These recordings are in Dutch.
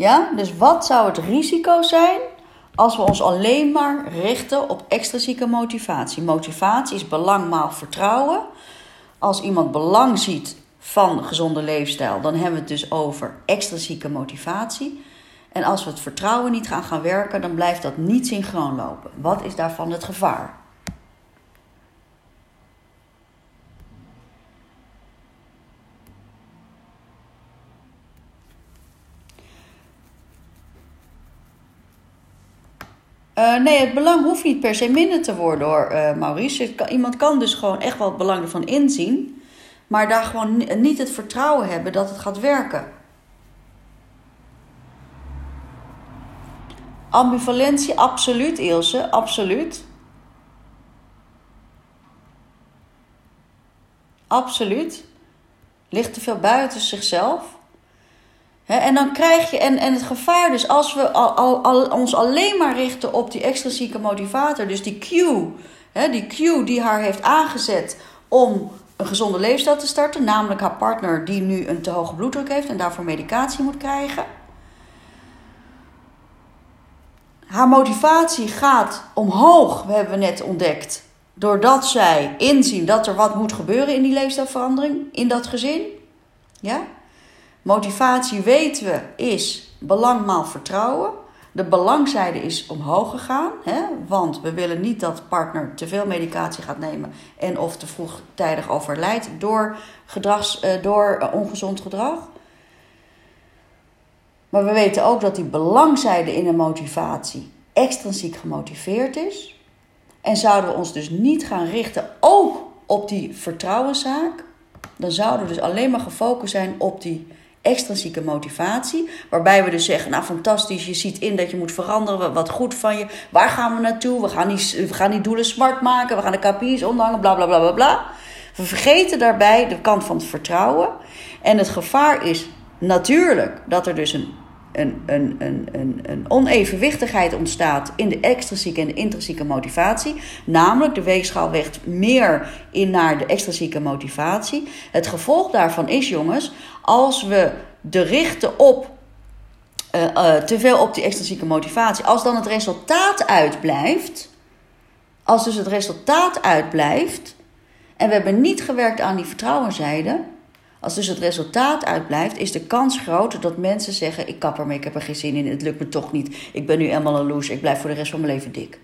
Ja, dus wat zou het risico zijn als we ons alleen maar richten op extrinsieke motivatie? Motivatie is belang maal vertrouwen. Als iemand belang ziet van gezonde leefstijl, dan hebben we het dus over extrinsieke motivatie. En als we het vertrouwen niet gaan gaan werken, dan blijft dat niet synchroon lopen. Wat is daarvan het gevaar? Uh, nee, het belang hoeft niet per se minder te worden hoor, uh, Maurice. iemand kan dus gewoon echt wel het belang ervan inzien, maar daar gewoon niet het vertrouwen hebben dat het gaat werken. Ambivalentie, absoluut, Ilse, absoluut. Absoluut. Ligt te veel buiten zichzelf en dan krijg je, en, en het gevaar dus, als we al, al, al, ons alleen maar richten op die extrinsieke motivator, dus die cue, die cue die haar heeft aangezet om een gezonde leefstijl te starten, namelijk haar partner die nu een te hoge bloeddruk heeft en daarvoor medicatie moet krijgen. Haar motivatie gaat omhoog, we hebben net ontdekt, doordat zij inzien dat er wat moet gebeuren in die leefstijlverandering, in dat gezin. Ja? Motivatie weten we is belang maal vertrouwen. De belangzijde is omhoog gegaan, hè? want we willen niet dat partner te veel medicatie gaat nemen en of te vroegtijdig overlijdt door, gedrags, eh, door ongezond gedrag. Maar we weten ook dat die belangzijde in een motivatie extrinsiek gemotiveerd is. En zouden we ons dus niet gaan richten ook op die vertrouwenszaak, dan zouden we dus alleen maar gefocust zijn op die extrinsieke motivatie. Waarbij we dus zeggen, nou fantastisch, je ziet in dat je moet veranderen, wat goed van je. Waar gaan we naartoe? We gaan die, we gaan die doelen smart maken, we gaan de KPI's omhangen, bla bla bla bla bla. We vergeten daarbij de kant van het vertrouwen. En het gevaar is natuurlijk dat er dus een, een, een, onevenwichtigheid ontstaat in de extrinsieke en de intrinsieke motivatie. Namelijk, de weegschaal weegt meer in naar de extrinsieke motivatie. Het gevolg daarvan is, jongens, als we de richten op uh, uh, te veel op die extrinsieke motivatie, als dan het resultaat uitblijft, als dus het resultaat uitblijft en we hebben niet gewerkt aan die vertrouwenzijde, als dus het resultaat uitblijft, is de kans groot dat mensen zeggen: Ik kap ermee, ik heb er geen zin in, het lukt me toch niet, ik ben nu eenmaal een loose, ik blijf voor de rest van mijn leven dik.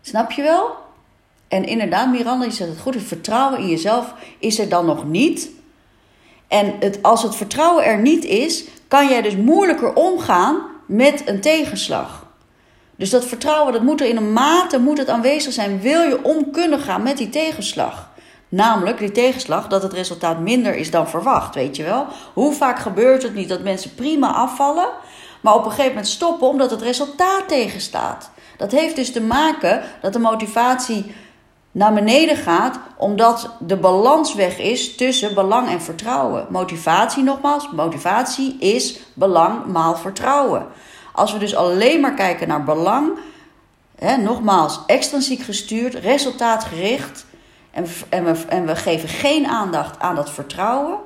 Snap je wel? En inderdaad, Miranda, je zegt het goed, het vertrouwen in jezelf is er dan nog niet. En als het vertrouwen er niet is, kan jij dus moeilijker omgaan met een tegenslag. Dus dat vertrouwen, dat moet er in een mate moet het aanwezig zijn. Wil je om kunnen gaan met die tegenslag? Namelijk die tegenslag dat het resultaat minder is dan verwacht, weet je wel? Hoe vaak gebeurt het niet dat mensen prima afvallen, maar op een gegeven moment stoppen omdat het resultaat tegenstaat? Dat heeft dus te maken dat de motivatie naar beneden gaat omdat de balans weg is tussen belang en vertrouwen. Motivatie nogmaals, motivatie is belang maal vertrouwen. Als we dus alleen maar kijken naar belang, hè, nogmaals extrinsiek gestuurd, resultaatgericht, en, en, we, en we geven geen aandacht aan dat vertrouwen,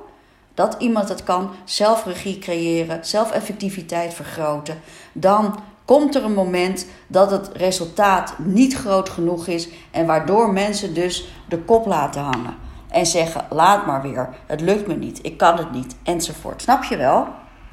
dat iemand het kan, zelfregie creëren, zelfeffectiviteit vergroten, dan komt er een moment dat het resultaat niet groot genoeg is en waardoor mensen dus de kop laten hangen en zeggen: laat maar weer, het lukt me niet, ik kan het niet, enzovoort. Snap je wel?